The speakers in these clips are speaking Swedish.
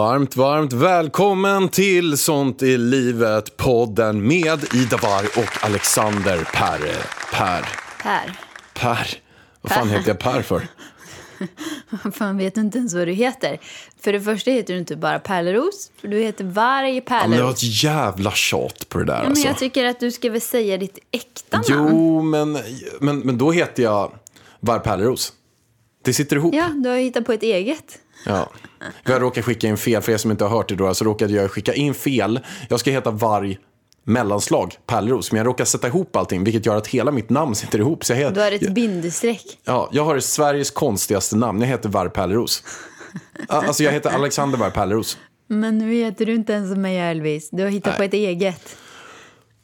Varmt, varmt välkommen till Sånt i livet podden med Ida Warg och Alexander Per. Per. Per. Per. Vad fan heter jag Per för? Fan vet du inte ens vad du heter. För det första heter du inte bara Pärleros, för du heter Varg Ja, men det var Pärleros. ett jävla tjat på det där Ja, men alltså. jag tycker att du ska väl säga ditt äkta namn. Jo, men, men, men då heter jag Varg Pärleros. Det sitter ihop. Ja, du har hittat på ett eget. Ja. Jag råkade skicka in fel, för er som inte har hört det då, så råkade jag skicka in fel. Jag ska heta Varg mellanslag Pärleros, men jag råkade sätta ihop allting, vilket gör att hela mitt namn sitter ihop. Så jag, heter, Du har ett bindestreck. ja, jag har Sveriges konstigaste namn, jag heter Varg Pärleros. Alltså jag heter Alexander Varg Pärleros. Men nu heter du inte ens som mig Elvis. Du har hittat Nej. på ett eget.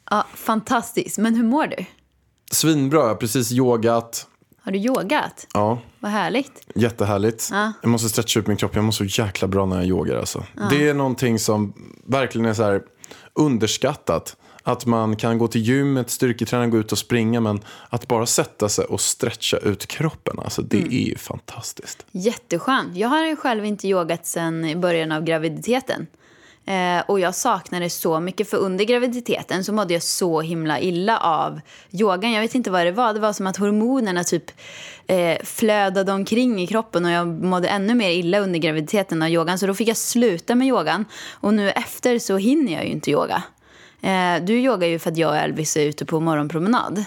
Ja, fantastiskt. Men hur mår du? Svinbra, jag har precis yogat. Har du yogat? Ja, Vad härligt. jättehärligt. Ja. Jag måste stretcha ut min kropp, jag mår så jäkla bra när jag yogar alltså. Det är någonting som verkligen är så underskattat. Att man kan gå till gymmet, styrketräna, gå ut och springa, men att bara sätta sig och stretcha ut kroppen, alltså det Mm. är ju fantastiskt. Jätteskönt. Jag har själv inte yogat sedan i början av graviditeten. Eh, och jag saknade det så mycket, för under graviditeten så mådde jag så himla illa av yogan. Jag vet inte vad det var. Det var som att hormonerna typ eh, flödade omkring i kroppen och jag mådde ännu mer illa under graviditeten av yogan. Så då fick jag sluta med yogan. Och nu efter så hinner jag ju inte yoga. Eh, du yogar ju för att jag och Elvis är ute på morgonpromenad.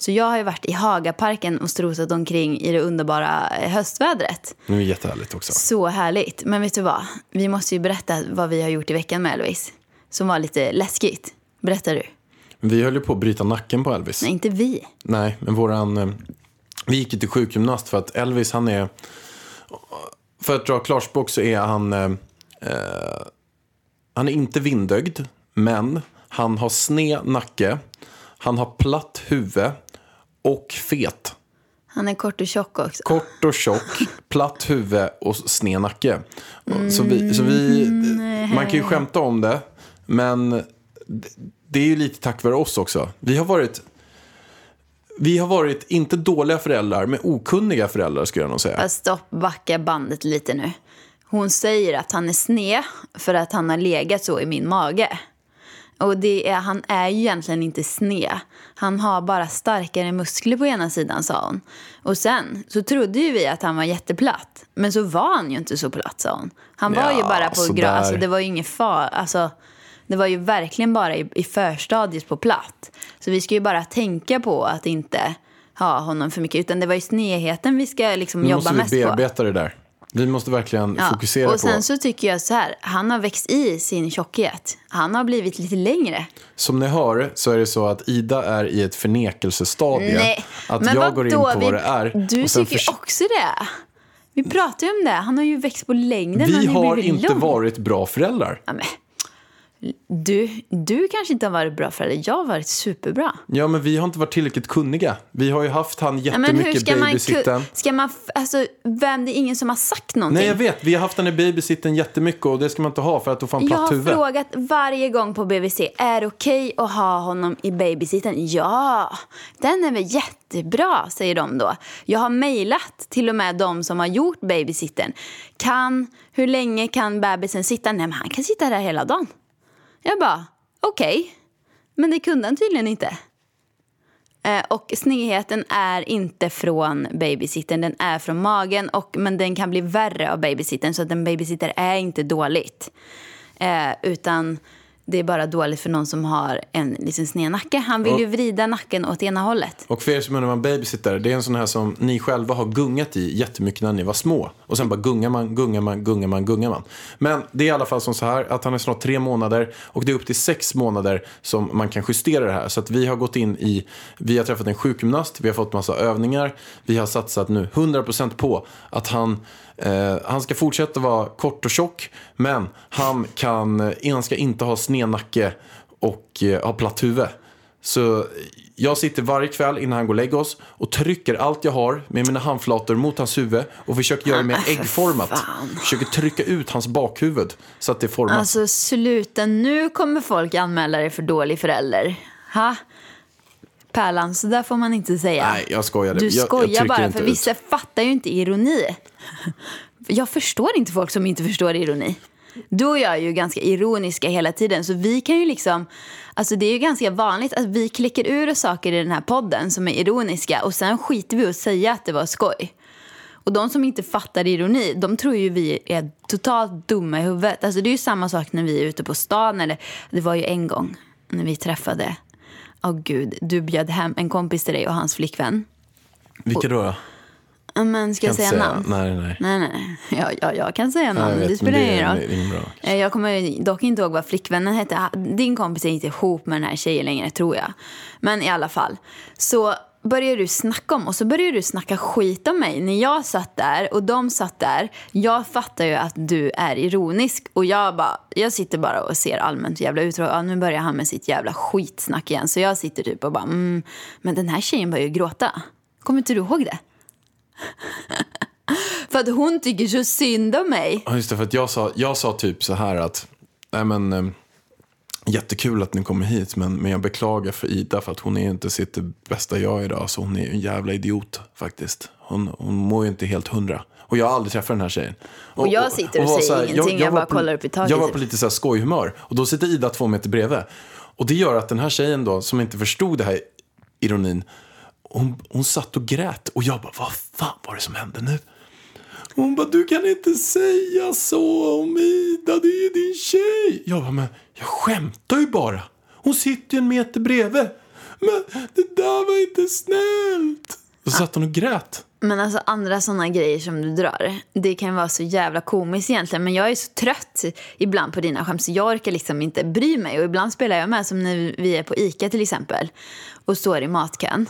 Så jag har ju varit i Hagaparken och strosat omkring i det underbara eh, höstvädret. Nu är det jättehärligt också. Så härligt. Men vet du vad? Vi måste ju berätta vad vi har gjort i veckan med Elvis. Som var lite läskigt. Berättar du? Vi höll ju på att bryta nacken på Elvis. Nej, inte vi. Nej, men våran... eh, Vi gick ju till sjukgymnast för att Elvis han är... För att dra klarspråk så är han... Eh, eh, han är inte vindögd, men han har sned nacke. Han har platt huvud och fet. Han är kort och tjock också. Kort och tjock, platt huvud och sned nacke. Och Så vi, så vi, man kan ju skämta om det, men det- det är ju lite tack vare oss också. Vi har varit, vi har varit inte dåliga föräldrar, men okunniga föräldrar skulle jag nog säga. Fast stopp, backa bandet lite nu. Hon säger att han är sned för att han har legat så i min mage. Och det är, han är ju egentligen inte sned. Han har bara starkare muskler på ena sidan, sa hon. Och sen så trodde ju vi att han var jätteplatt. Men så var han ju inte så platt, sa hon. Han var ju Ja, bara på grön. Alltså, det var ju ingen far. Alltså, det var ju verkligen bara i, i förstadiet på platt. Så vi ska ju bara tänka på att inte ha honom för mycket. Utan det var ju snedheten vi ska liksom Nu jobba måste vi mest på. bearbeta det där. Vi måste verkligen Ja, fokusera och sen på... så tycker jag så här, han har växt i sin tjockhet. Han har blivit lite längre. Som ni hör så är det så att Ida är i ett förnekelsestadie. Nej, Att men jag går in på Vi- vad det är. Du tycker ju också det. Vi pratar ju om det. Han har ju växt på längden. Vi har inte lång. varit bra föräldrar. Ja, du, du kanske inte har varit bra förälder. Jag har varit superbra. Ja, men vi har inte varit tillräckligt kunniga. Vi har ju haft han Ja, jättemycket ska man, babysitten. ska man... Alltså, vem, det är ingen som har sagt någonting. Nej, jag vet. Vi har haft han i babysitten jättemycket och det ska man inte ha för att då får han Jag platt har huvud. frågat varje gång på BVC, är det okej att ha honom i babysitten? Ja, den är väl jättebra, säger de då. Jag har mejlat till och med de som har gjort babysitten. Kan, hur länge kan bebisen sitta? Nej, men han kan sitta där hela dagen. Jag bara, okej. Men det kunde han tydligen inte. Eh, Och snedheten är inte från babysitten, den är från magen. Och, men den kan bli värre av babysitten, så att en babysitter är inte dåligt. Eh, utan det är bara dåligt för någon som har en liten sned nacke. Han vill Och- ju vrida nacken åt ena hållet. Och för er som undrar vad en babysitter det är en sån här som ni själva har gungat i jättemycket när ni var små. Och sen bara gungar man, gungar man, gungar man, gungar man. Men det är i alla fall som så här att han är snart tre månader och det är upp till sex månader som man kan justera det här. Så att vi har gått in i, vi har träffat en sjukgymnast, vi har fått massa övningar, vi har satsat nu 100% på att han Eh, han ska fortsätta vara kort och tjock, men han, kan, eh, han ska inte ha snednacke och eh, ha platt huvud. Så jag sitter varje kväll innan han går och lägger oss och trycker allt jag har med mina handflator mot hans huvud och försöker göra det mer äggformat. Försöker trycka ut hans bakhuvud så att det formas. Alltså sluta, nu kommer folk anmäla dig för dålig förälder. Ha? Pärlan, så där får man inte säga. Nej, jag skojade. Du Jag- jag skojar trycker bara, för ut. vissa fattar ju inte ironi. Jag förstår inte folk som inte förstår ironi. Du och jag är ju ganska ironiska hela tiden, så vi kan ju liksom... Alltså det är ju ganska vanligt att vi klickar ur saker i den här podden som är ironiska och sen skiter vi att säga att det var skoj. Och de som inte fattar ironi, de tror ju vi är totalt dumma i huvudet. Alltså det är ju samma sak när vi är ute på stan, eller det var ju en gång när vi träffade, åh gud, du bjöd hem en kompis till dig och hans flickvän. Vilka då? då? Men ska jag säga säga. namn? Nej, nej. Nej, nej. Ja, ja, jag kan säga namn. jag vet, det spelar ingen roll. Eh, Jag kommer dock inte ihåg vad flickvännen hette. Ha- Din kompis är inte ihop med den här tjejen längre, tror jag. Men i alla fall. Så börjar du snacka om, och så börjar du snacka skit om mig. När jag satt där och de satt där, jag fattar ju att du är ironisk. Och jag bara, jag sitter bara och ser allmänt jävla ut. Och, ja, nu börjar han med sitt jävla skitsnack igen. Så jag sitter typ och bara, mm, men den här tjejen börjar ju gråta. Kommer inte du ihåg det? För att hon tycker så synd om mig. Ja, just det, för att jag sa, jag sa typ så här att, nej men, eh, jättekul att ni kommer hit, men, men jag beklagar för Ida för att hon är inte sitt bästa jag idag, så hon är en jävla idiot faktiskt. Hon, hon mår ju inte helt hundra. Och jag har aldrig träffat den här tjejen. Och jag sitter och var säger så här, ingenting, jag var bara på- kollar upp i taket Jag var på lite så här skojhumör. Och då sitter Ida två meter bredvid. Och det gör att den här tjejen då, som inte förstod det här ironin, hon, hon satt och grät. Och jag bara, vad fan var det som hände nu? Hon bara, du kan inte säga så om Ida, det är ju din tjej. Jag bara, men jag skämtar ju bara. Hon sitter ju en meter bredvid. Men det där var inte snällt. Så satt hon och grät. Men alltså andra sådana grejer som du drar, det kan vara så jävla komiskt egentligen. Men jag är så trött ibland på dina skämt så jag orkar liksom inte bry mig. Och ibland spelar jag med som när vi är på Ica till exempel och står i matkön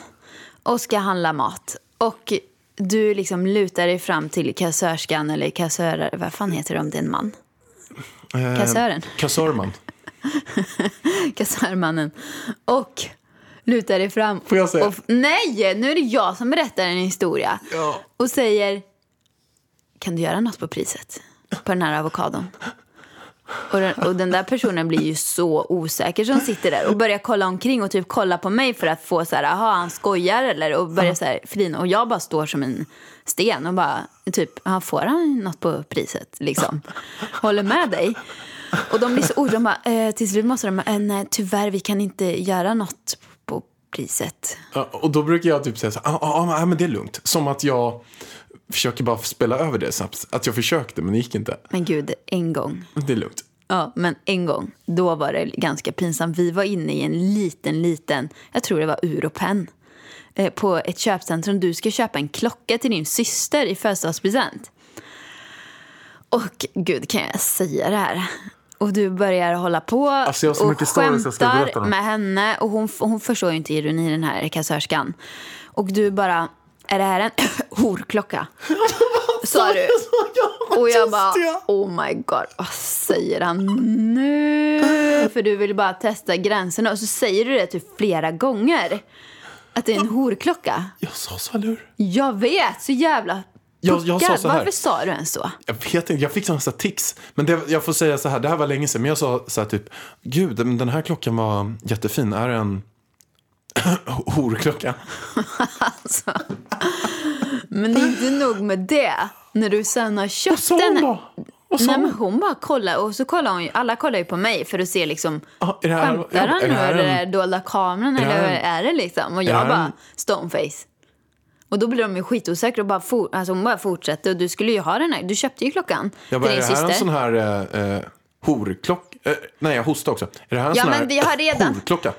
och ska handla mat. Och du liksom lutar dig fram till kassörskan eller kassörer, vad fan heter det om det är en man? Kassören. Kassörman. kassörmannen och lutar dig fram. Får jag säga? Och, nej, nu är det jag som berättar en historia. Ja. Och säger, kan du göra något på priset? På den här avokadon. Och den, och den där personen blir ju så osäker som sitter där och börjar kolla omkring och typ kolla på mig för att få så här, aha han skojar eller och börjar så här flina. Och jag bara står som en sten och bara typ, "Ja, får han något på priset liksom? Håller med dig. Och de blir så oroliga, de bara, eh, till slut måste de, eh, nej tyvärr vi kan inte göra något på priset. Ja, och då brukar jag typ säga så här, ah, ah, ah, men det är lugnt. Som att jag försöker bara spela över det snabbt. Att jag försökte, men det gick inte. Men gud, en gång Det är lugnt. Ja, men en gång, då var det ganska pinsamt. Vi var inne i en liten, liten, jag tror det var Europen, eh, på ett köpcentrum. Du ska köpa en klocka till din syster i födelsedagspresent. Och gud, kan jag säga det här? Och du börjar hålla på Alltså, och skämtar med henne. Och hon, hon förstår ju inte ironi, den här kassörskan. Och du bara, är det här en horklocka? Sa du. Och jag bara, oh my god, vad säger han nu? För du vill bara testa gränserna och så säger du det typ flera gånger. Att det är en horklocka. Jag sa så, eller hur? Jag vet, så jävla Jag- jag sa så här. Varför sa du ens så? Jag vet inte, jag fick sådana här tics. Men det, jag får säga så här, det här var länge sedan. Men jag sa så här typ, gud, men den här klockan var jättefin. Är det en horklocka? Alltså. Men det är inte nog med det. När du sen har köpt Vad sa hon den. då? Vad sa Nej, men hon? hon bara kollar och så kollar hon ju, alla kollar ju på mig för att se liksom Ah, är det här- Skämtar han är nu det här eller en- är det dolda kameran är det eller här en- är det liksom? Och det jag här bara en- stoneface. Och då blir de ju skitosäkra och bara, for, alltså hon bara fortsätter och du skulle ju ha den här, du köpte ju klockan Jag bara, är till det din här en syster. sån här eh, eh, horklocka? Eh, nej, jag hostade också. Är det här en Ja, sån men här vi har redan- horklocka?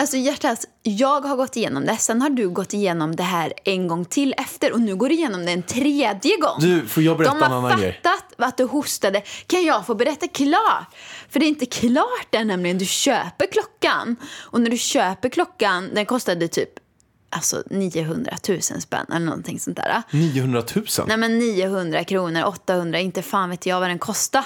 Alltså hjärtat, jag har gått igenom det. Sen har du gått igenom det här en gång till efter. Och nu går du igenom det en tredje gång. Du, får jag berätta De en har annan grej? fattat att du hostade. Kan jag få berätta klart? För det är inte klart än nämligen. Du köper klockan. Och när du köper klockan, den kostade typ alltså 900 000 spänn eller någonting sånt där. 900 000? Nej men 900 kronor, 800, inte fan vet jag vad den kostar.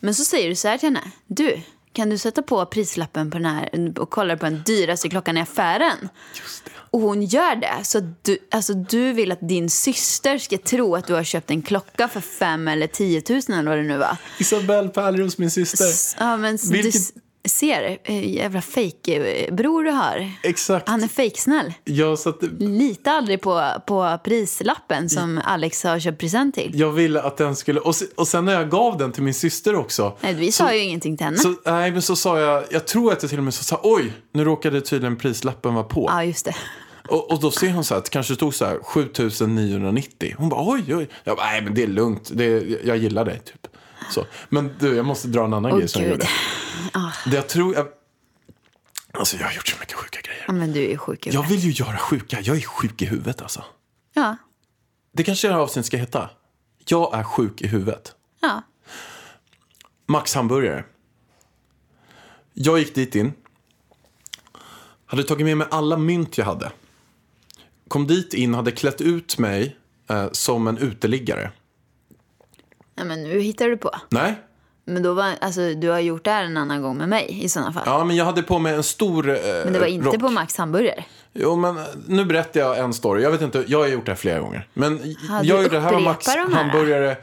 Men så säger du så här till henne. Du, kan du sätta på prislappen på den här och kolla på den dyraste klockan i affären? Just det. Och hon gör det. Så du, alltså du vill att din syster ska tro att du har köpt en klocka för 5 eller 10 000 eller vad det nu var. Isabelle Pärleros, min syster. S- Ja, men Vilket- ser, eh, jävla fake-bror du har. Exakt. Han är fejksnäll. Ja, så att Lita aldrig på, på prislappen som Alex har köpt present till. jag ville att den skulle... Och, och sen när jag gav den till min syster också. Nej, vi sa ju ingenting till henne. Så, nej, men så sa jag, jag tror att jag till och med så sa, oj, nu råkade tydligen prislappen vara på. Ja, just det. Och, och då ser hon så här, att det kanske stod så här 7990. Hon bara, oj, oj. Jag bara, nej, men det är lugnt, det jag gillar dig, typ. Så. Men du, jag måste dra en annan Åh, grej som jag Gud. gjorde. Det jag tror, jag, alltså jag har gjort så mycket sjuka grejer. Ja, men du är sjuk i Jag vill ju göra sjuka, jag är sjuk i huvudet alltså. Ja. Det kanske det här avsnittet ska heta. Jag är sjuk i huvudet. ja. Max hamburgare. Jag gick dit in. Hade tagit med mig alla mynt jag hade. Kom dit in, hade klätt ut mig eh, som en uteliggare. Nej, men nu hittar du på. Nej, Men då var, alltså, du har gjort det här en annan gång med mig i sådana fall. ja, men jag hade på mig en stor eh, men det var inte rock. på Max hamburgare. Jo, men eh, nu berättar jag en story. Jag vet inte, jag har gjort det här flera gånger. Men du jag gjorde det här var Max de här. hamburgare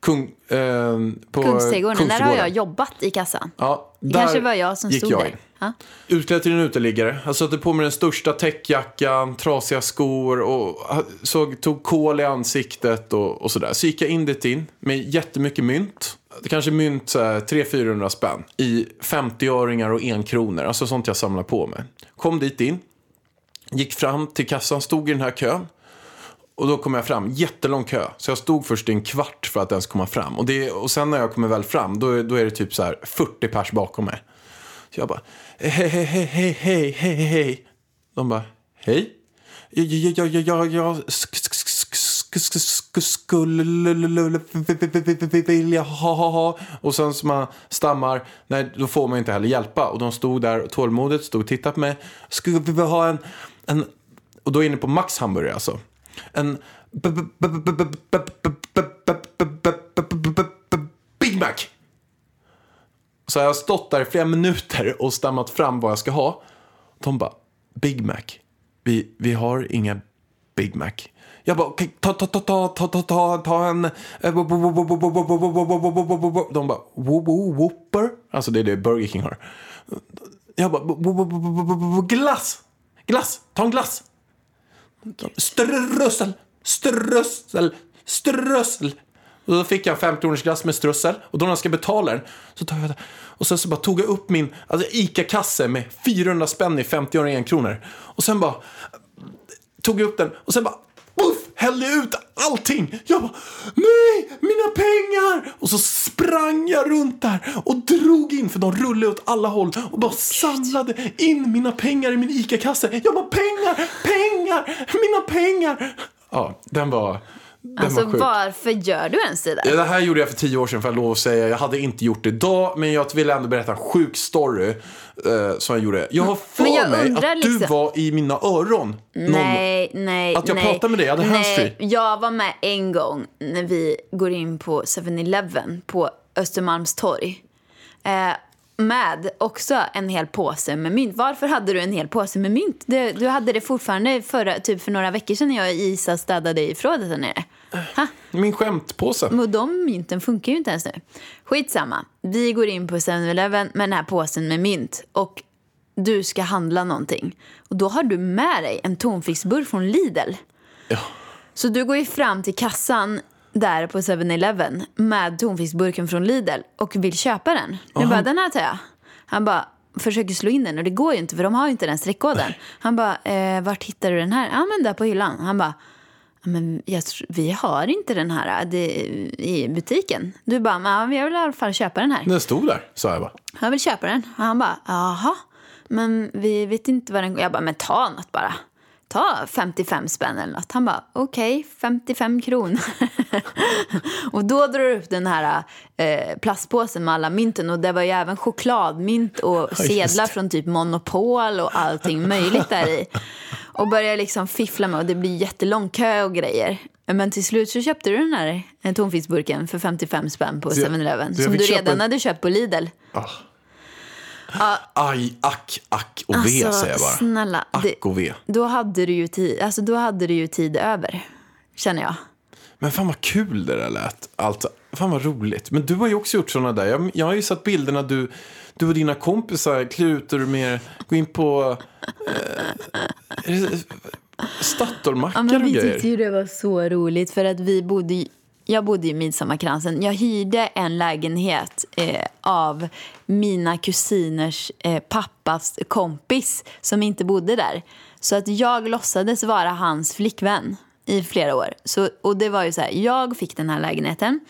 kung, eh, på Kungsträdgården, där har jag Kungsträdgården. jobbat i kassan. Ja, Det där kanske var jag som gick stod jag där. Utklädd till en uteliggare. Jag satte på mig den största täckjackan, trasiga skor och såg, tog kol i ansiktet och, och sådär. Så gick jag in dit in med jättemycket mynt. Det kanske mynt så här 300-400 spänn i 50-öringar och enkronor. Alltså sånt jag samlar på mig. Kom dit in. Gick fram till kassan, stod i den här kön. Och då kom jag fram, jättelång kö. Så jag stod först i en kvart för att ens komma fram. Och, det, och sen när jag kommer väl fram, då, är- då är det typ så här 40 pers bakom mig. Så jag bara, hej, hej, hej, hej, hej, hej. De bara, hej? Jag, jag, jag, jag, jag, jag sk- sk- sk- sk- sk- skulle vilja ha, ha, ha. Och sen som man stammar, nej, då får man inte heller hjälpa. Och de stod där tålmodigt, stod och tittade på mig. Skulle vi ha en, en, och då är jag inne på Max hamburgare alltså. En Big Mac. Så jag har stått där i flera minuter och stammat fram vad jag ska ha. De bara, Big Mac. Vi, vi har inga Big Mac. Jag bara, okej, ta, ta, ta, ta, ta, ta, ta, ta en... De bara, "Wo- Whopper? Alltså det är det Burger King har. Jag bara, glass! Glass! Ta en glass! Strössel! Strössel! Strössel! Och då fick jag en 50 glass med strössel. Och då när jag ska betala den så tar jag det. Och sen så bara tog jag upp min alltså ICA-kasse med 400 spänn i 50 öre kronor. Och sen bara tog jag upp den och sen bara hällde ut allting. Jag bara, nej, mina pengar! Och så sprang jag runt där och drog in, för de rullade åt alla håll och bara samlade in mina pengar i min ICA-kasse. Jag bara, pengar, pengar, mina pengar! Ja, den var, den Alltså var varför gör du ens det där? Ja, Det här gjorde jag för tio år sedan för jag lov att säga. Jag hade inte gjort det idag, men jag ville ändå berätta en sjuk story eh, som jag gjorde. Jag har för Men jag mig att du liksom- var i mina öron. någon- Nej, nej, Att jag nej. pratade med dig, jag hade handsfree. Nej, jag var med en gång när vi går in på 7-Eleven på Östermalmstorg. Eh, med också en hel påse med mynt. Varför hade du en hel påse med mynt? Du, du hade det fortfarande förra, typ för några veckor sedan när jag och Isa städade i förrådet där nere. Ha? Min skämtpåse. Och de mynten funkar ju inte ens nu. Skitsamma. Vi går in på 7-Eleven med den här påsen med mynt. Och du ska handla någonting. Och då har du med dig en tonfiskburk från Lidl. Ja. Så du går ju fram till kassan där på 7-Eleven med tonfiskburken från Lidl och vill köpa den. Jag bara, den här tar jag. Han bara, försöker slå in den och det går ju inte för de har ju inte den streckkoden. Han bara, eh, vart hittar du den här? Ja men där på hyllan. Han bara, "Ja, men jag, vi har inte den här äh, det, i butiken. Du bara, men jag vill i alla fall köpa den här. Den stod där, sa jag bara. Jag vill köpa den. Och han bara, jaha. men vi vet inte vad den... Jag bara, men ta något bara. Ta 55 spänn eller något. Han bara, okej, 55 kronor. och då drar du upp den här eh, plastpåsen med alla mynten. Och det var ju även chokladmynt och sedlar från typ Monopol och allting möjligt där i. Och börjar liksom fiffla med och det blir jättelång kö och grejer. Men till slut så köpte du den här eh, tonfiskburken för 55 spänn på Så jag- 7-Eleven. så jag Som du redan en- hade köpt på Lidl. Aj, ack, ack och ve Alltså, säger jag bara. snälla, det- Ack och ve. Då hade du ju tid, alltså då hade du ju tid över. Känner jag. Men fan vad kul det där lät. Alltså, fan vad roligt. Men du har ju också gjort sådana där. Jag, jag har ju sett bilderna du, du och dina kompisar klär ut er med, gå in på eh, Statoilmackar Ja, och vi grejer. tyckte ju det var så roligt för att vi bodde jag bodde i Midsommarkransen. Jag hyrde en lägenhet eh, av mina kusiners eh, pappas kompis som inte bodde där. Så att jag låtsades vara hans flickvän i flera år. Så, och det var ju så här, jag fick den här lägenheten.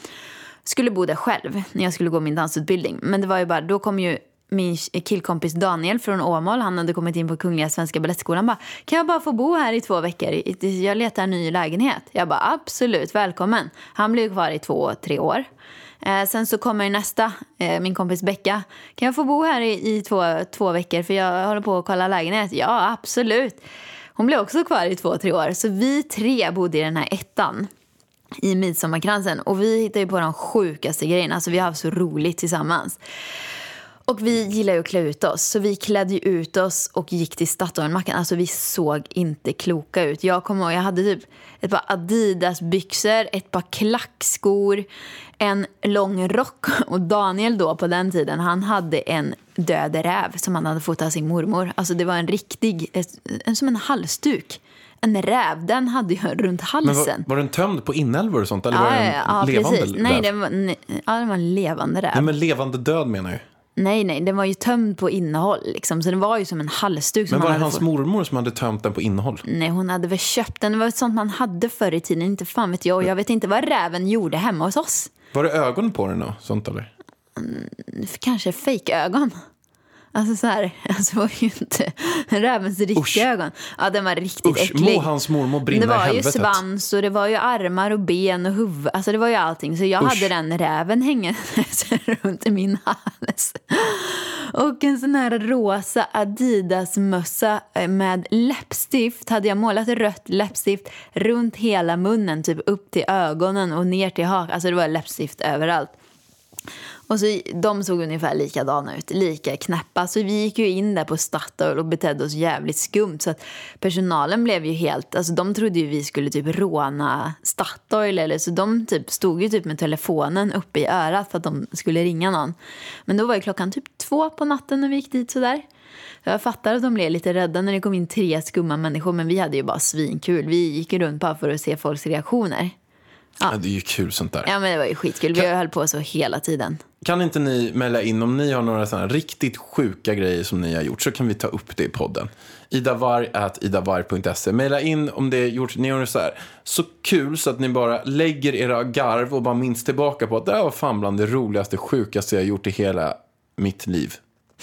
Skulle bo där själv när jag skulle gå min dansutbildning. Men det var ju bara, då kom ju min eh, killkompis Daniel från Åmål, han hade kommit in på Kungliga Svenska Balettskolan. Bara, kan jag bara få bo här i två veckor? Jag letar en ny lägenhet. Jag bara absolut, välkommen. Han blev kvar i två, tre år. Eh, sen så kommer nästa, eh, min kompis Becka. Kan jag få bo här i, i två, två veckor för jag håller på att kolla lägenhet? Ja, absolut. Hon blev också kvar i två, tre år. Så vi tre bodde i den här ettan i Midsommarkransen. Och vi hittade ju på de sjukaste grejerna. Alltså vi har haft så roligt tillsammans. Och vi gillar ju att klä ut oss. Så vi klädde ut oss och gick till Statoilmackan. Alltså vi såg inte kloka ut. Jag kommer ihåg, jag hade typ ett par Adidas-byxor, ett par klackskor, en lång rock. Och Daniel då på den tiden, han hade en död räv som han hade fått av sin mormor. Alltså det var en riktig, en, som en halsduk. En räv, den hade jag runt Men var, halsen. var den tömd på inälvor och sånt? Eller var Ja, den ja, ja, levande precis. Nej, den var, nej, ja, den var en levande räv. Nej, men levande död menar jag. Nej, nej, den var ju tömd på innehåll. Liksom. Så den var ju som en halsduk. Som Men var det hans fått- mormor som hade tömt den på innehåll? Nej, hon hade väl köpt den. Det var ett sånt man hade förr i tiden. Inte fan vet jag. Och jag vet inte vad räven gjorde hemma hos oss. Var det ögon på den då? Sånt eller? Kanske fejkögon. Alltså så här, alltså var ju inte rävens riktiga ögon. Ja, den var riktigt Usch, äcklig. må hans mormor brinna det i var ju svans och det var ju armar och ben och huvud. Alltså det var ju allting. Så jag Usch. hade den räven hängandes runt i min hals. Och en sån här rosa Adidas-mössa eh, med läppstift. Hade jag målat rött läppstift runt hela munnen, typ upp till ögonen och ner till hakan. Alltså det var läppstift överallt. Och så, de såg ungefär likadana ut, lika knäppa. Så vi gick ju in där på Statoil och betedde oss jävligt skumt. Så att personalen blev ju helt, alltså de trodde ju vi skulle typ råna Statoil. Eller, så de typ stod ju typ med telefonen uppe i örat för att de skulle ringa någon. Men då var ju klockan typ två på natten när vi gick dit sådär. Jag fattar att de blev lite rädda när det kom in tre skumma människor. Men vi hade ju bara svinkul. Vi gick ju runt bara för att se folks reaktioner. Ja, det är ju kul sånt där. Ja men det var ju skitkul. Vi höll på så hela tiden. Kan inte ni mejla in om ni har några sådana riktigt sjuka grejer som ni har gjort så kan vi ta upp det i podden. idavarg.idavarg.se Mejla in om det är gjort, ni har så här så kul så att ni bara lägger era garv och bara minns tillbaka på att det här var fan bland det roligaste, sjukaste jag har gjort i hela mitt liv.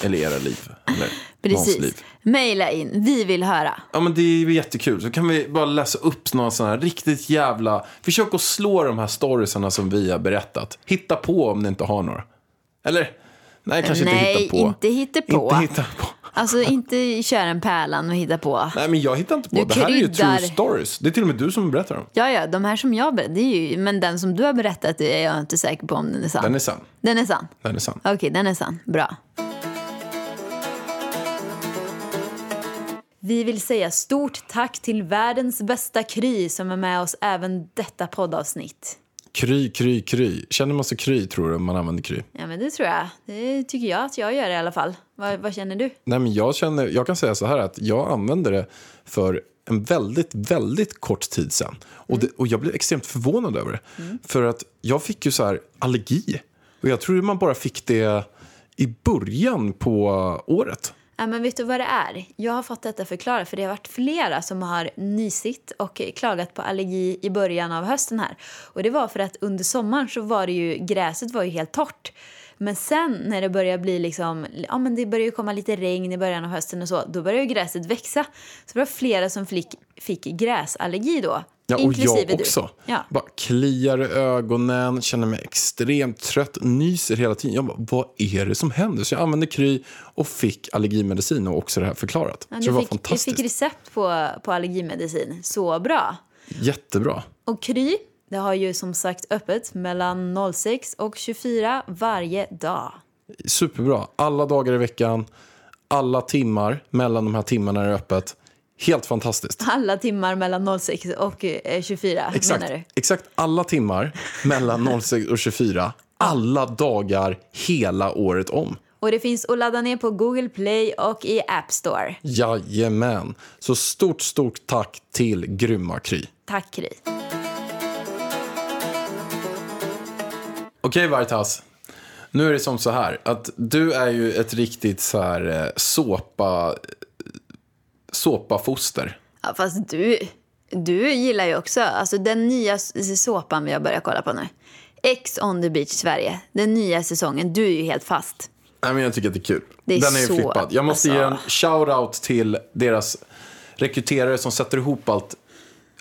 Eller era liv. Eller någons liv. Precis. Maila in. Vi vill höra. Ja men det är jättekul. Så kan vi bara läsa upp några sådana här riktigt jävla... Försök att slå de här storiesarna som vi har berättat. Hitta på om ni inte har några. Eller? Nej, kanske Nej, inte hitta på. inte hittepå. Inte hitta på. Alltså inte köra en pärlan och hitta på. Nej, men jag hittar inte på. Du det här är ju kryddar. true stories. Det är till och med du som berättar dem. Ja, ja, de här som jag berättade, det är ju, men den som du har berättat är jag inte säker på om den är sann. Den är sann. Den är sann? Den är sann. Okej, den är sann. Bra. Vi vill säga stort tack till världens bästa Kry som är med oss även detta poddavsnitt. Kry, kry, kry. Känner man sig kry tror du om man använder kry? Ja, men det tror jag. Det tycker jag att jag gör i alla fall. Vad, vad känner du? Nej, men jag, känner, jag kan säga så här att jag använde det för en väldigt, väldigt kort tid sedan. Och, det, och jag blev extremt förvånad över det. För att jag fick ju så här allergi. Och jag tror man bara fick det i början på året. Ja, men vet du vad det är? Jag har fått detta förklarat för det har varit flera som har nysit och klagat på allergi i början av hösten här. Och det var för att under sommaren så var det ju, gräset var ju helt torrt. Men sen när det börjar bli liksom, ja men det börjar komma lite regn i början av hösten och så, då börjar ju gräset växa. Så det var flera som fick, fick gräsallergi då. Ja, och inklusive jag du. också. Ja. Bara kliar i ögonen, känner mig extremt trött, nyser hela tiden. Jag bara, vad är det som händer? Så jag använde Kry och fick allergimedicin och också det här förklarat. Ja, så du det var fick, du fantastiskt. fick recept på, på allergimedicin. Så bra. Jättebra. Och Kry, det har ju som sagt öppet mellan 06 och 24 varje dag. Superbra. Alla dagar i veckan, alla timmar mellan de här timmarna är det öppet. Helt fantastiskt. Alla timmar mellan 06 och eh, 24 Exakt, menar du? exakt alla timmar mellan 06 och 24. Alla dagar hela året om. Och det finns att ladda ner på Google Play och i App Store. Jajamän. Så stort, stort tack till grymma Kry. Tack Kry. Okej, Vartas. Nu är det som så här att du är ju ett riktigt så här eh, såpa, såpafoster. Ja, fast du, du gillar ju också alltså den nya såpan vi har börjat kolla på nu. Ex on the beach Sverige. Den nya säsongen. Du är ju helt fast. Nej, men jag tycker att det är kul. Det är Den är ju så- flippad. Jag måste ge en alltså- shout-out till deras rekryterare som sätter ihop allt,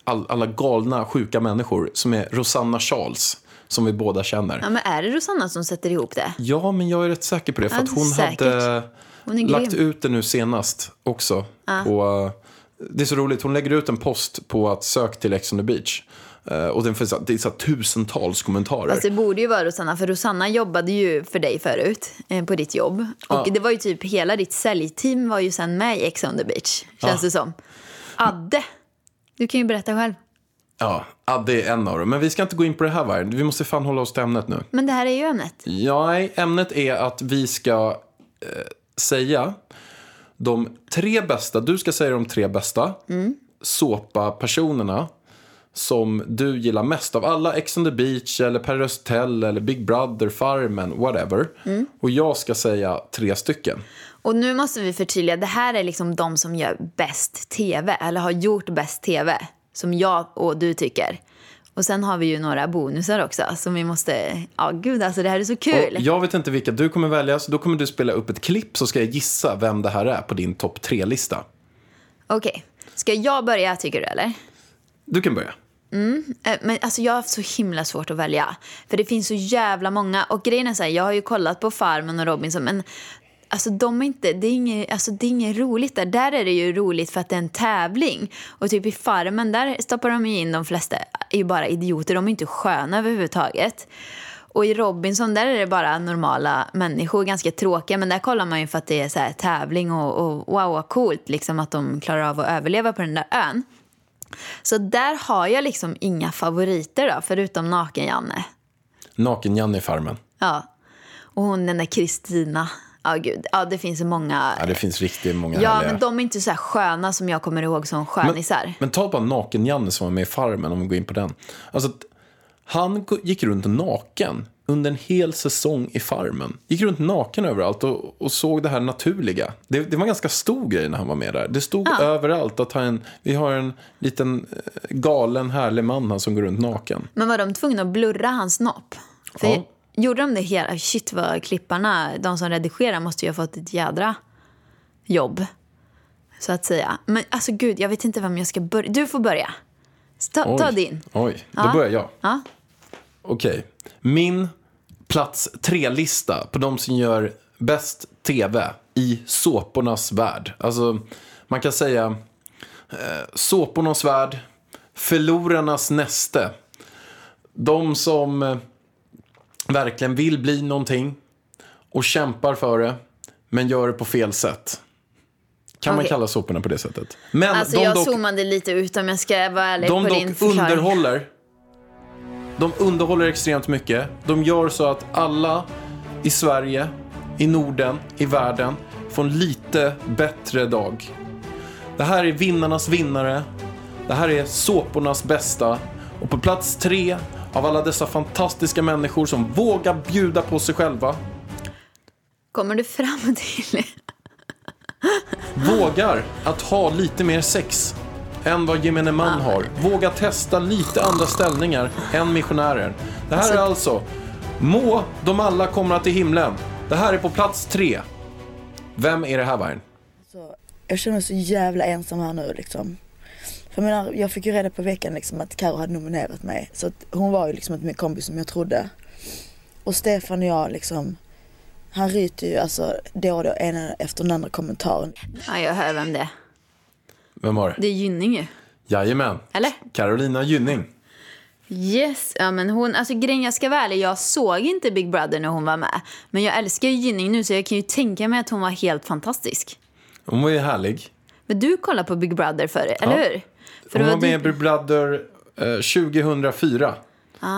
all, alla galna, sjuka människor som är Rosanna Charles, som vi båda känner. Ja, men är det Rosanna som sätter ihop det? Ja, men jag är rätt säker på det. För Ja, att hon säkert. hade Hon är lagt grym. ut det nu senast också. På, det är så roligt, hon lägger ut en post på att sök till Ex on the beach. Eh, och den finns, det är så tusentals kommentarer. Fast det borde ju vara Rosanna, för Rosanna jobbade ju för dig förut eh, på ditt jobb. Och Ja. det var ju typ hela ditt säljteam var ju sen med i Ex on the beach, känns det som. Adde, du kan ju berätta själv. Ja, det är en av dem. Men vi ska inte gå in på det här, va? Vi måste fan hålla oss till ämnet nu. Men det här är ju ämnet. Ja, nej, ämnet är att vi ska eh, säga de tre bästa, du ska säga de tre bästa Mm. såpa-personerna som du gillar mest av alla Ex on the beach eller Paradise Hotel eller Big Brother, Farmen, whatever. Mm. Och jag ska säga tre stycken. Och nu måste vi förtydliga, det här är liksom de som gör bäst tv, eller har gjort bäst tv, som jag och du tycker. Och sen har vi ju några bonusar också som vi måste, ja gud alltså det här är så kul. Och jag vet inte vilka du kommer välja, så då kommer du spela upp ett klipp så ska jag gissa vem det här är på din topp tre-lista. Okej, ska jag börja tycker du eller? Du kan börja. Eh, Men alltså jag har haft så himla svårt att välja. För det finns så jävla många. Och grejen är så här, jag har ju kollat på Farmen och Robinson men Alltså de är inte, det är inget, alltså det är inget roligt där. Där är det ju roligt för att det är en tävling. Och typ i Farmen där stoppar de in de flesta, är ju bara idioter. De är inte sköna överhuvudtaget. Och i Robinson där är det bara normala människor, ganska tråkiga. Men där kollar man ju för att det är så här tävling och, och wow vad coolt liksom att de klarar av att överleva på den där ön. Så där har jag liksom inga favoriter då, förutom Naken-Janne. Naken-Janne i Farmen. Ja. Och hon den där Kristina. Ja, gud. Ja, det finns många. Ja, det finns riktigt många Ja, härliga. men de är inte så här sköna som jag kommer ihåg som skönisar. Men ta bara Naken-Janne som var med i Farmen, om vi går in på den. Alltså, han gick runt naken under en hel säsong i Farmen. Gick runt naken överallt och, och såg det här naturliga. Det, det var en ganska stor grej när han var med där. Det stod överallt att han, vi har en liten eh, galen, härlig man här som går runt naken. Men var de tvungna att blurra hans snopp? För Ja. Gjorde de det hela? Shit vad klipparna, de som redigerar måste ju ha fått ett jädra jobb. Så att säga. Men alltså gud, jag vet inte vem jag ska börja. Du får börja. Ta, ta Oj. din. Oj, då Ja. börjar jag. Ja. Okej. Min plats tre-lista på de som gör bäst tv i såpornas värld. Alltså, man kan säga eh, såpornas värld, förlorarnas näste. De som eh, verkligen vill bli någonting och kämpar för det, men gör det på fel sätt. Kan man Okej. kalla såporna på det sättet? Men Alltså de jag dock zoomade lite ut om jag ska vara ärlig de på din dock förklaring. underhåller. De underhåller extremt mycket. De gör så att alla i Sverige, i Norden, i världen får en lite bättre dag. Det här är vinnarnas vinnare. Det här är såpornas bästa. Och på plats tre av alla dessa fantastiska människor som vågar bjuda på sig själva, Kommer du fram till... vågar att ha lite mer sex än vad gemene man har. Vågar testa lite andra ställningar än missionärer. Det här är alltså Må de alla komma till himlen. Det här är på plats tre. Vem är det här Vargen? Så jag känner mig så jävla ensam här nu liksom. För jag menar, jag fick ju reda på veckan liksom att Karo hade nominerat mig. Så att hon var ju liksom inte min kompis som jag trodde. Och Stefan och jag liksom, han ryter ju alltså då och då ena efter den andra kommentaren. Ja, jag hör vem det är. Vem var det? Det är Gynning ju. Jajamän. Eller? Carolina Gynning. Yes, ja men hon, alltså grejen jag ska vara ärlig, jag såg inte Big Brother när hon var med. Men jag älskar ju Gynning nu så jag kan ju tänka mig att hon var helt fantastisk. Hon var ju härlig. Men du kollar på Big Brother förr, eller hur? För Hon var med i Big Brother eh, 2004.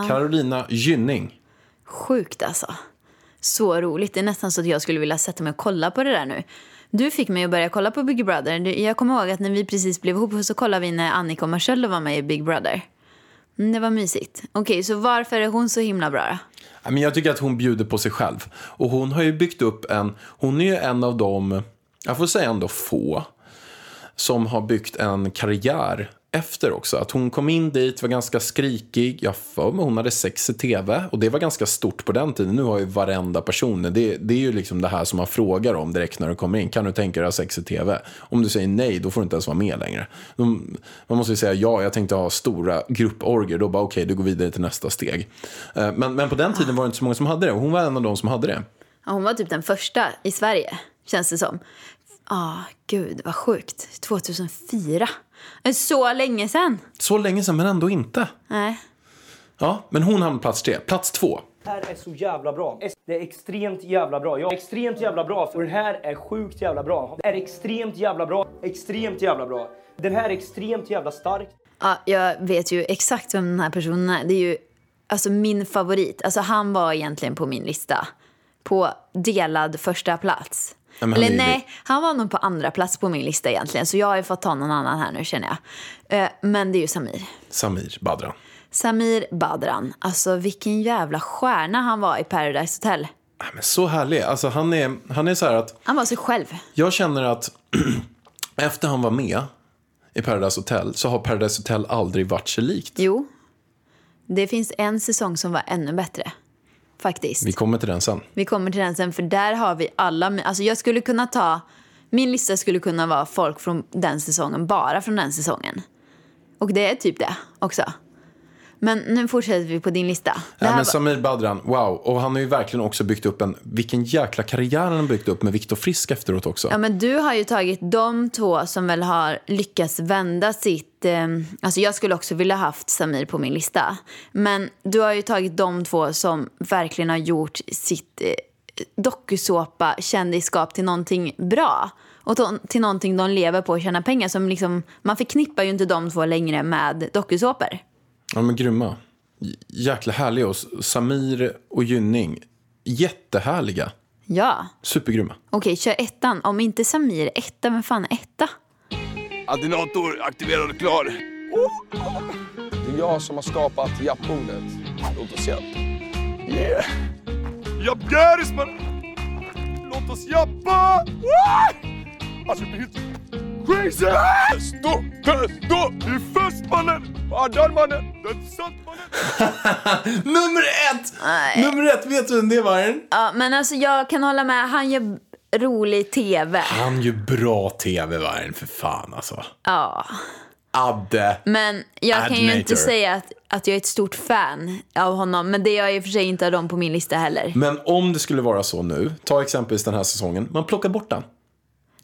Carolina Gynning. Sjukt alltså. Så roligt. Det är nästan så att jag skulle vilja sätta mig och kolla på det där nu. Du fick mig att börja kolla på Big Brother. Jag kommer ihåg att när vi precis blev ihop så kollade vi när Annika och Marcello var med i Big Brother. Mm, det var mysigt. Okej, så varför är hon så himla bra då? Men jag tycker att hon bjuder på sig själv. Och hon har ju byggt upp en, hon är ju en av de, jag får säga ändå få, som har byggt en karriär efter också. Att hon kom in dit, var ganska skrikig, jag för mig hon hade sex i tv. Och det var ganska stort på den tiden. Nu har ju varenda person, det, det är ju liksom det här som man frågar om direkt när du kommer in. Kan du tänka dig att ha sex i tv? Om du säger nej, då får du inte ens vara med längre. De, man måste ju säga ja, jag tänkte ha stora grupporger. Då bara okej, du går vidare till nästa steg. Eh, men, men på den tiden var det inte så många som hade det. Och hon var en av de som hade det. Ja, hon var typ den första i Sverige, känns det som. Ah, gud vad sjukt. 2004. Det är Så länge sedan. Så länge sedan, men ändå inte. Nej. Ja, men hon hamnade på plats tre. Plats två. Det här är så jävla bra. Det är extremt jävla bra. Jag är extremt jävla bra. För den här är sjukt jävla bra. Det är extremt jävla bra. Extremt jävla bra. Den här är extremt jävla stark. Ja, jag vet ju exakt vem den här personen är. Det är ju alltså, min favorit. Alltså, han var egentligen på min lista. På delad första plats. Ja, Eller nej, han var nog på andra plats på min lista egentligen. Så jag har ju fått ta någon annan här nu känner jag. Eh, Men det är ju Samir. Samir Badran. Samir Badran. Alltså vilken jävla stjärna han var i Paradise Hotel. Ja, Men så härlig. Alltså, han, är, han är så här att Han var sig själv. jag känner att efter han var med i Paradise Hotel så har Paradise Hotel aldrig varit sig likt. Jo. Det finns en säsong som var ännu bättre. Faktiskt. Vi kommer till den sen. Vi kommer till den sen, för där har vi alla... Alltså jag skulle kunna ta... Min lista skulle kunna vara folk från den säsongen, bara från den säsongen. Och det är typ det också. Men nu fortsätter vi på din lista. Ja, men Samir Badran, wow. Och han har ju verkligen också byggt upp en, vilken jäkla karriär han har byggt upp med Viktor Frisk efteråt också. Ja, men du har ju tagit de två som väl har lyckats vända sitt... Eh, alltså jag skulle också vilja haft Samir på min lista. Men du har ju tagit de två som verkligen har gjort sitt eh, dokusåpa kändisskap till någonting bra. Och till någonting de lever på och tjänar pengar. Som liksom, man förknippar ju inte de två längre med dokusåpor. Ja, men grymma. Jäkla härliga. Och Samir och Gynning, jättehärliga. Ja. Supergrymma. Okej, kör ettan. Om inte Samir etta, vem fan är etta? Adinator aktiverad och klar. Det är jag som har skapat jappbordet. Låt oss. Yeah! Japp Garis man! Låt oss jappa! Alltså det blir helt crazy! Stå! Stå! Du är fast mannen! Vadan mannen! Den satt mannen! Nummer ett! Nummer ett, vet du vem det var? Ja, men alltså jag kan hålla med. Han gör rolig tv. Han gör bra tv, Vargen, för fan alltså. Ja. Adde. Men jag kan ju Adnator. inte säga att, att jag är ett stort fan av honom. Men det är jag i och för sig inte av dem på min lista heller. Men om det skulle vara så nu, ta exempelvis den här säsongen, man plockar bort den.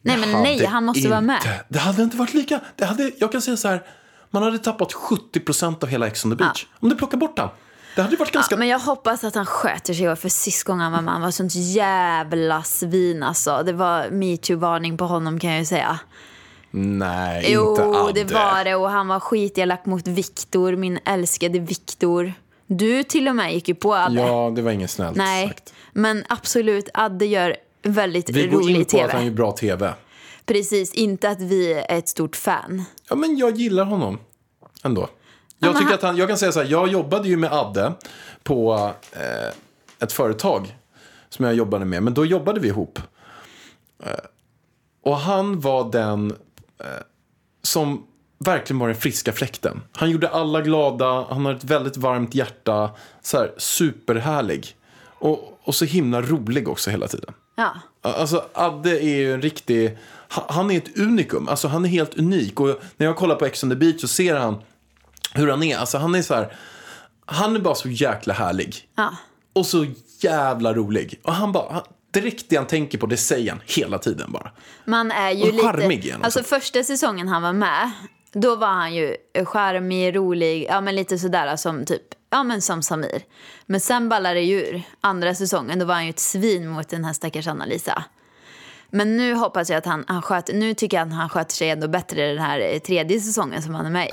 Nej, men nej, han måste vara med. inte- Det hade inte varit lika. Det hade, jag kan säga så här, man hade tappat 70% av hela Ex on the beach. Om du plockar bort den. Det hade varit ganska... Ja, men jag hoppas att han sköter sig. För sist gången han var med, han var sånt jävla svin alltså. Det var metoo-varning på honom kan jag ju säga. Nej, Jo, inte Adde. det var det. Och han var skitelak mot Viktor, min älskade Viktor. Du till och med gick ju på Adde. Ja, det var inget snällt Nej, sagt. men absolut, Adde gör väldigt Vi går in rolig på tv. att han gör bra tv. Precis, inte att vi är ett stort fan. Ja, men jag gillar honom ändå. Jag, tycker att han, jag kan säga så här, jag jobbade ju med Adde på eh, ett företag som jag jobbade med, men då jobbade vi ihop. Eh, och han var den eh, som verkligen var den friska fläkten. Han gjorde alla glada, han har ett väldigt varmt hjärta, så här superhärlig. Och, och så himla rolig också hela tiden. Ja. Alltså Adde är ju en riktig, ha- han är ett unikum. Alltså han är helt unik. Och när jag kollar på Ex on the beach så ser han hur han är. Alltså han är så här, han är bara så jäkla härlig. Ja. Och så jävla rolig. Och han bara, direkt det han tänker på det säger han hela tiden bara. Man är ju Och charmig lite... igen också. Alltså första säsongen han var med, då var han ju eh, charmig, rolig, ja men lite sådär eh, som typ, ja men som Samir. Men sen ballade det ur. Andra säsongen, då var han ju ett svin mot den här stackars Anna-Lisa. Men nu hoppas jag att han, han sköter, nu tycker jag att han sköter sig ändå bättre den här eh, tredje säsongen som han är med i.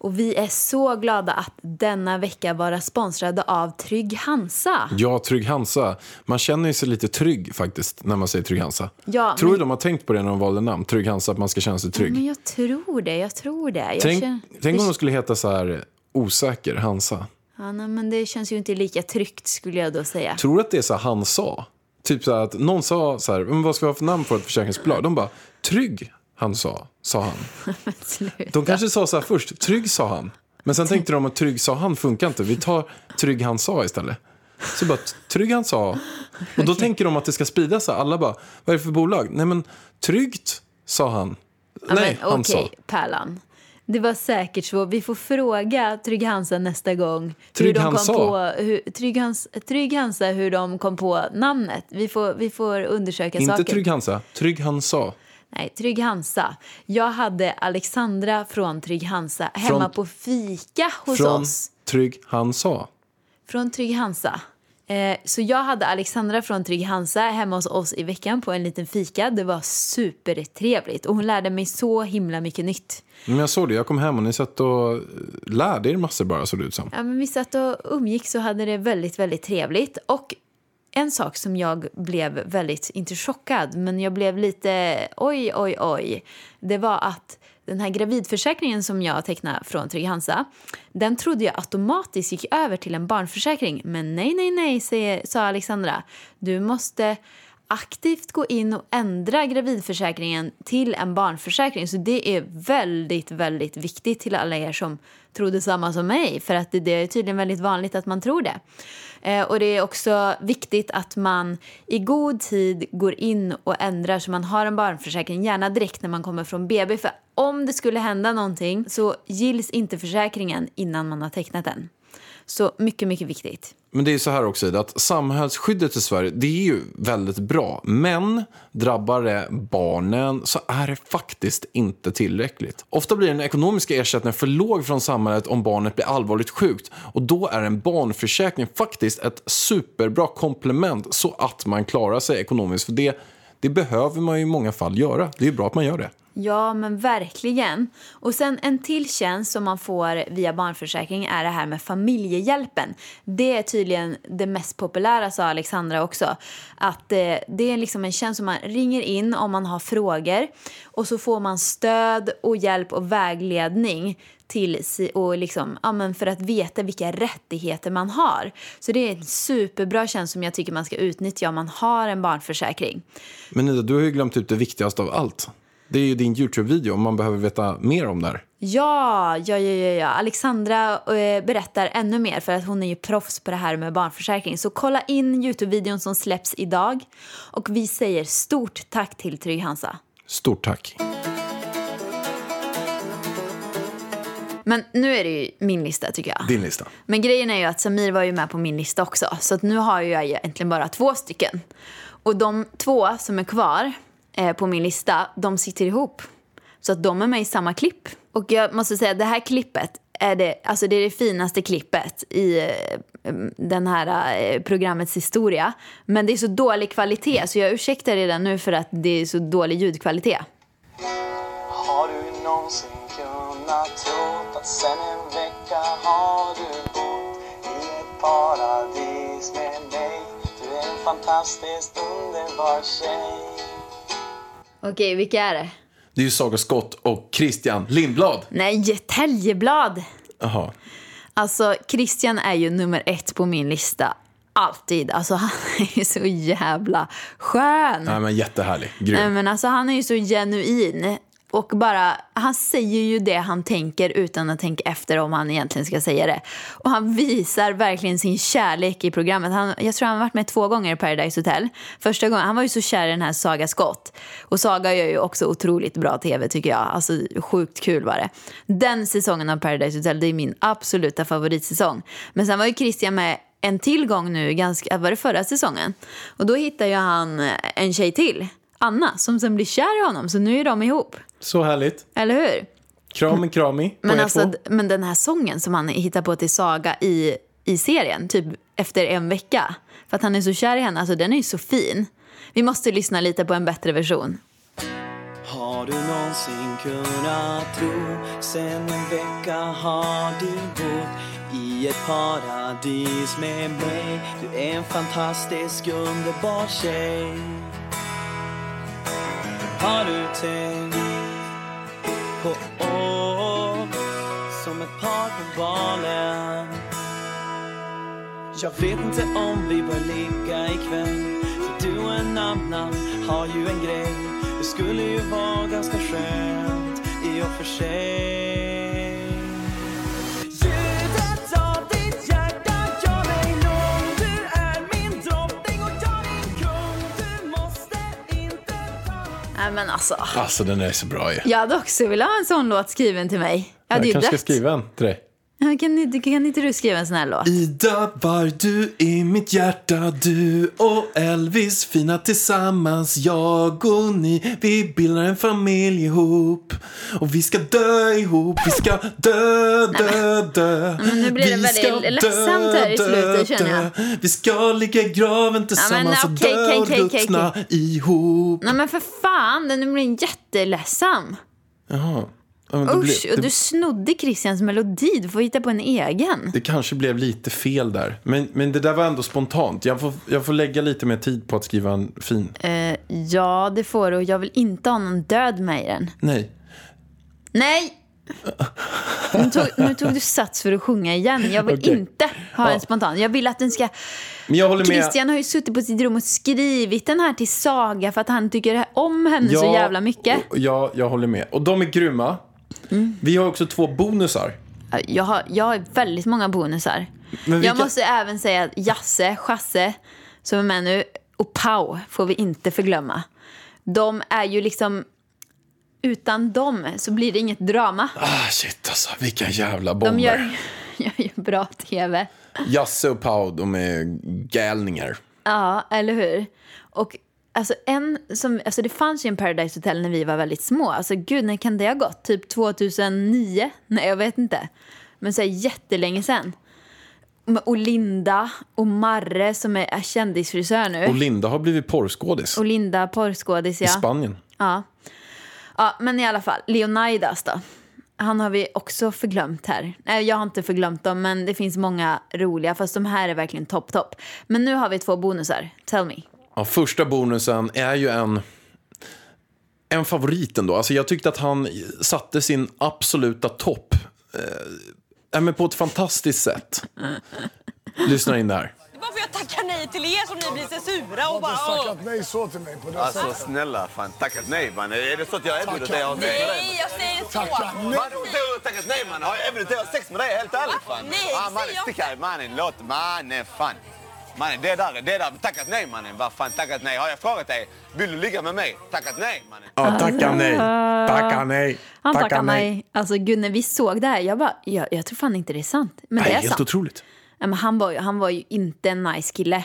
Och vi är så glada att denna vecka vara sponsrade av Trygg Hansa. Ja, Trygg Hansa. Man känner ju sig lite trygg faktiskt när man säger Trygg Hansa. Ja, tror du men- de har tänkt på det när de valde namn? Trygg Hansa, att man ska känna sig trygg. Men jag tror det, jag tror det. Jag tänk känner- tänk om de skulle heta så här osäker Hansa. ja, nej, men det känns ju inte lika tryggt skulle jag då säga. Tror du att det är så här han sa? Typ så att någon sa så här, men vad ska vi ha för namn på ett försäkringsbolag? De bara, Trygg han sa, sa han. De kanske sa så här först, Trygg sa han. Men sen tänkte de att Trygg sa han funkar inte, vi tar Trygg han sa istället. Så bara, Trygg han sa. Och då tänker de att det ska sprida sig. Alla bara, vad är det för bolag? Nej men, Tryggt sa han. Ja, Nej, men, han okej, sa. Pärlan. Det var säkert så. Vi får fråga Trygg Hansa nästa gång. Trygg hur de Hansa? Kom på, hur, Trygg, Hans, Trygg Hansa, hur de kom på namnet. Vi får, vi får undersöka Inte saken. Trygg Hansa, Trygg han sa. Nej, Trygg Hansa. Jag hade Alexandra från Trygg Hansa hemma Från- på fika hos Från oss. Trygg han sa. Från Trygg Hansa. Eh, så jag hade Alexandra från Trygg Hansa hemma hos oss i veckan på en liten fika. Det var supertrevligt och hon lärde mig så himla mycket nytt. Men jag såg det, jag kom hem och ni satt och lärde er massor bara såg det ut som. Ja, men vi satt och umgicks och hade det väldigt, väldigt trevligt. Och en sak som jag blev väldigt, inte chockad, men jag blev lite oj, oj, oj. Det var att den här gravidförsäkringen som jag tecknade från Trygg Hansa, den trodde jag automatiskt gick över till en barnförsäkring. Men nej, nej, nej, säger, sa Alexandra. Du måste aktivt gå in och ändra gravidförsäkringen till en barnförsäkring. Så det är väldigt, väldigt viktigt till alla er som trodde samma som mig. För att det, är tydligen väldigt vanligt att man tror det. Eh, och det är också viktigt att man i god tid går in och ändrar så man har en barnförsäkring, gärna direkt när man kommer från BB. För om det skulle hända någonting så gills inte försäkringen innan man har tecknat den. Så mycket, mycket viktigt. Men det är så här också, Ida, att samhällsskyddet i Sverige, det är ju väldigt bra. Men drabbar det barnen så är det faktiskt inte tillräckligt. Ofta blir den ekonomiska ersättningen för låg från samhället om barnet blir allvarligt sjukt. Och då är en barnförsäkring faktiskt ett superbra komplement så att man klarar sig ekonomiskt. För det, det behöver man ju i många fall göra. Det är ju bra att man gör det. Ja, men verkligen. Och sen en till tjänst som man får via barnförsäkring är det här med familjehjälpen. Det är tydligen det mest populära, sa Alexandra också. Att eh, det är liksom en tjänst som man ringer in om man har frågor och så får man stöd och hjälp och vägledning till och liksom, ja, men för att veta vilka rättigheter man har. Så det är en superbra tjänst som jag tycker man ska utnyttja om man har en barnförsäkring. Men Ida, du har ju glömt ut det viktigaste av allt. Det är ju din YouTube-video om man behöver veta mer om det här. Ja, ja, ja, ja, ja. Alexandra eh, berättar ännu mer för att hon är ju proffs på det här med barnförsäkring. Så kolla in Youtube-videon som släpps idag. Och vi säger stort tack till Trygg Hansa. Stort tack. Men nu är det ju min lista tycker jag. Din lista. Men grejen är ju att Samir var ju med på min lista också. Så att nu har jag egentligen bara två stycken. Och de två som är kvar eh, på min lista, de sitter ihop. Så att de är med i samma klipp. Och jag måste säga att det här klippet är det, alltså det, är det finaste klippet i eh, mm, den här eh, programmets historia. Men det är så dålig kvalitet så jag ursäktar redan nu för att det är så dålig ljudkvalitet. Har du någonsin kunnat tro att sen en vecka har du bott i ett paradis med mig Du är en fantastiskt underbar tjej Okej, vilka är det? Det är ju Saga Skott och Christian Lindblad. Nej, Täljeblad. Jaha. Alltså, Christian är ju nummer ett på min lista. Alltid. Alltså, han är ju så jävla skön. Nej, men jättehärlig. Nej, Grym. men alltså, han är ju så genuin. Och bara, han säger ju det han tänker utan att tänka efter om han egentligen ska säga det. Och han visar verkligen sin kärlek i programmet. Han, jag tror han har varit med två gånger i Paradise Hotel. Första gången, han var ju så kär i den här Saga Scott. Och Saga gör ju också otroligt bra tv tycker jag. Alltså sjukt kul var det. Den säsongen av Paradise Hotel, det är min absoluta favoritsäsong. Men sen var ju Christian med en till gång nu, ganska, var det förra säsongen? Och då hittar ju han en tjej till, Anna, som sen blir kär i honom. Så nu är de ihop. Så härligt. Eller hur? Kramen krami på Men, er alltså, två. men den här sången som han hittar på till Saga i, i serien, typ efter en vecka. För att han är så kär i henne, alltså den är ju så fin. Vi måste lyssna lite på en bättre version. Har du någonsin kunnat tro Sen en vecka har du bott i ett paradis med mig Du är en fantastisk underbar tjej Har du tänkt på oss som ett par på balen. Jag vet inte om vi bör ligga ikväll För du och en annan har ju en grej. Det skulle ju vara ganska skönt i och för sig. Nej men alltså, Alltså den är så bra ju. jag hade också velat ha en sån låt skriven till mig. Jag Jag kanske ska skriva en till dig. Ja, Kan, inte, kan inte du skriva en sån här låt? Ida var du i mitt hjärta? Du och Elvis fina tillsammans. Jag och ni, vi bildar en familj ihop. Och vi ska dö ihop Vi ska dö, dö, dö. Men nu blir det väldigt ledsamt här i slutet, känner jag. Vi ska ligga i graven tillsammans okej, Och dö okej, och okej, okej, ruttna ihop. Nej men för fan, den blir jätteledsam. Jaha. Ja, men det, Usch, blev, och du det, snodde Christians melodi. Du får hitta på en egen. det kanske blev lite fel där men, men det där var ändå spontant jag får, jag får lägga lite mer tid på att skriva en fin Eh, ja, det får du. Och jag vill inte ha någon död med i den. Nej Nej! Nu tog, nu tog du sats för att sjunga igen. Jag vill Okej. inte ha Ja. en spontan. Jag vill att den ska... Men jag håller med. Christian har ju suttit på sitt rum och skrivit den här till Saga för att han tycker om henne så jävla mycket. Ja, jag håller med. Och de är grymma. Mm. Vi har också två bonusar. Jag har, jag har väldigt många bonusar. Vilka- Jag måste även säga att Jasse, Chasse, som är med nu, och Pau får vi inte förglömma. De är ju liksom... Utan dem så blir det inget drama. Ah, shit alltså, vilka jävla bomber. De gör, gör ju bra tv. Jasse och Pau, de är galningar. Ja, eller hur? Och alltså, en som, alltså det fanns ju en Paradise Hotel när vi var väldigt små. Alltså gud, när kan det ha gått? Typ 2009? Nej, jag vet inte. Men så här, jättelänge sedan. Med Olinda och Marre som är är kändisfrisör nu. Och Linda har blivit porrskådis. Olinda, porrskådis, I ja. Spanien. ja. Ja, men i alla fall. Leonidas då. Han har vi också förglömt här. Nej, jag har inte förglömt dem, men det finns många roliga. Fast de här är verkligen topp, topp. Men nu har vi två bonusar. Tell me. Ja, första bonusen är ju en, en favorit ändå. Alltså jag tyckte att han satte sin absoluta topp. Eh, men på ett fantastiskt sätt. Lyssna in där. Varför jag tackar nej till er som ni blir så sura och bara... Åh. tackat nej så till mig på det Alltså sättet? snälla, fan tackat nej man. Är det så att jag erbjuder dig att? Nej, jag säger så. Tackat nej. Vadå du har tackat nej man? Har jag erbjudit dig att ha sex med dig? Helt ärligt fan. Nej, ah, mannen, jag stick här mannen. Låt mannen fan. Mannen det där, det där, tackat nej mannen. Vad fan tackat nej? Har jag frågat dig, vill du ligga med mig? Tackat nej mannen. Ja, tacka nej. Tacka nej. Han Tacka tackar nej. Alltså gud, när vi såg det här, jag bara, jag, jag tror fan inte det är sant. Men det Nej, är helt sant. otroligt. Ja, men han, var, ju- han var ju inte en nice kille.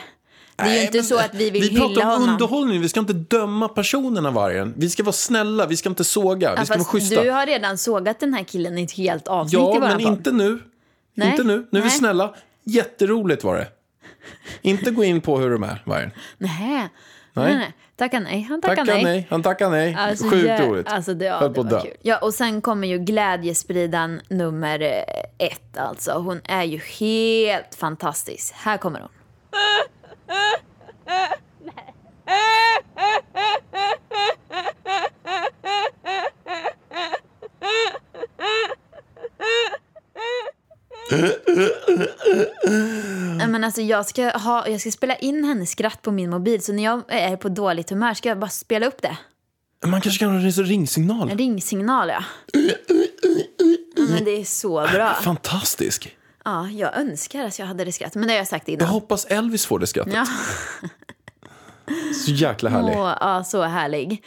Det är Nej, ju inte men så att vi vill Vi pratar hylla om honom. underhållning, vi ska inte döma personerna vargen. Vi ska vara snälla, vi ska inte såga, Ja, vi ska vara schyssta. du har redan sågat den här killen i ett helt avsnitt i Ja, våran men podd. inte nu. Nej, Inte nu. Nu är vi nej. snälla. Jätteroligt var det. Inte gå in på hur de är, vargen. Nej. Nej. Nej. nej. Tackar nej. Han tackar Tackar nej. nej. Han tackar nej. Alltså, Sjukt jä- roligt. Alltså det, ja, Höll det på att var kul. Ja, och sen kommer ju glädjespridan nummer eh, ett alltså. Hon är ju helt fantastisk. Här kommer hon. Men alltså jag, ska ha, jag ska spela in hennes skratt på min mobil så när jag är på dåligt humör ska jag bara spela upp det. Man kanske kan ha en ringsignal. En ringsignal ja. Men det är så bra. Fantastisk. Ja, jag önskar att jag hade det skrattet. Men det har jag sagt Jag innan. hoppas Elvis får det skrattet. Ja. Så jäkla härlig. Åh, ja, så härlig.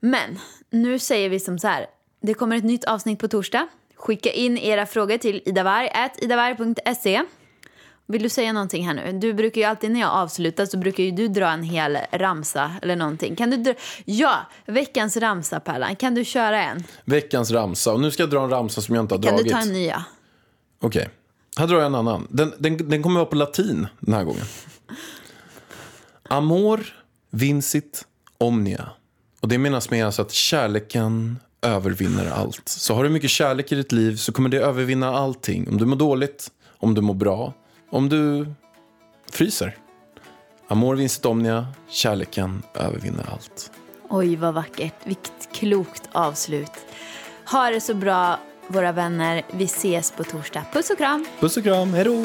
Men nu säger vi som så här. Det kommer ett nytt avsnitt på torsdag. Skicka in era frågor till idavarg, idavarg.se. Vill du säga någonting här nu? Du brukar ju alltid när jag avslutar så brukar ju du dra en hel ramsa eller någonting. Kan du dra... Ja, veckans ramsa Pärlan. Kan du köra en? Veckans ramsa. Och nu ska jag dra en ramsa som jag inte har Kan dragit. du ta en nya? Okej. Här drar jag en annan. Den, den, den kommer vara på latin den här gången. Amor vincit omnia. Och det menas med alltså att kärleken övervinner allt. Så har du mycket kärlek i ditt liv så kommer det övervinna allting. Om du mår dåligt, om du mår bra, om du fryser. Amor vincit omnia, kärleken övervinner allt. Oj, vad vackert. Vilket klokt avslut. Ha det så bra, våra vänner. Vi ses på torsdag. Puss och kram. Puss och kram, hej då!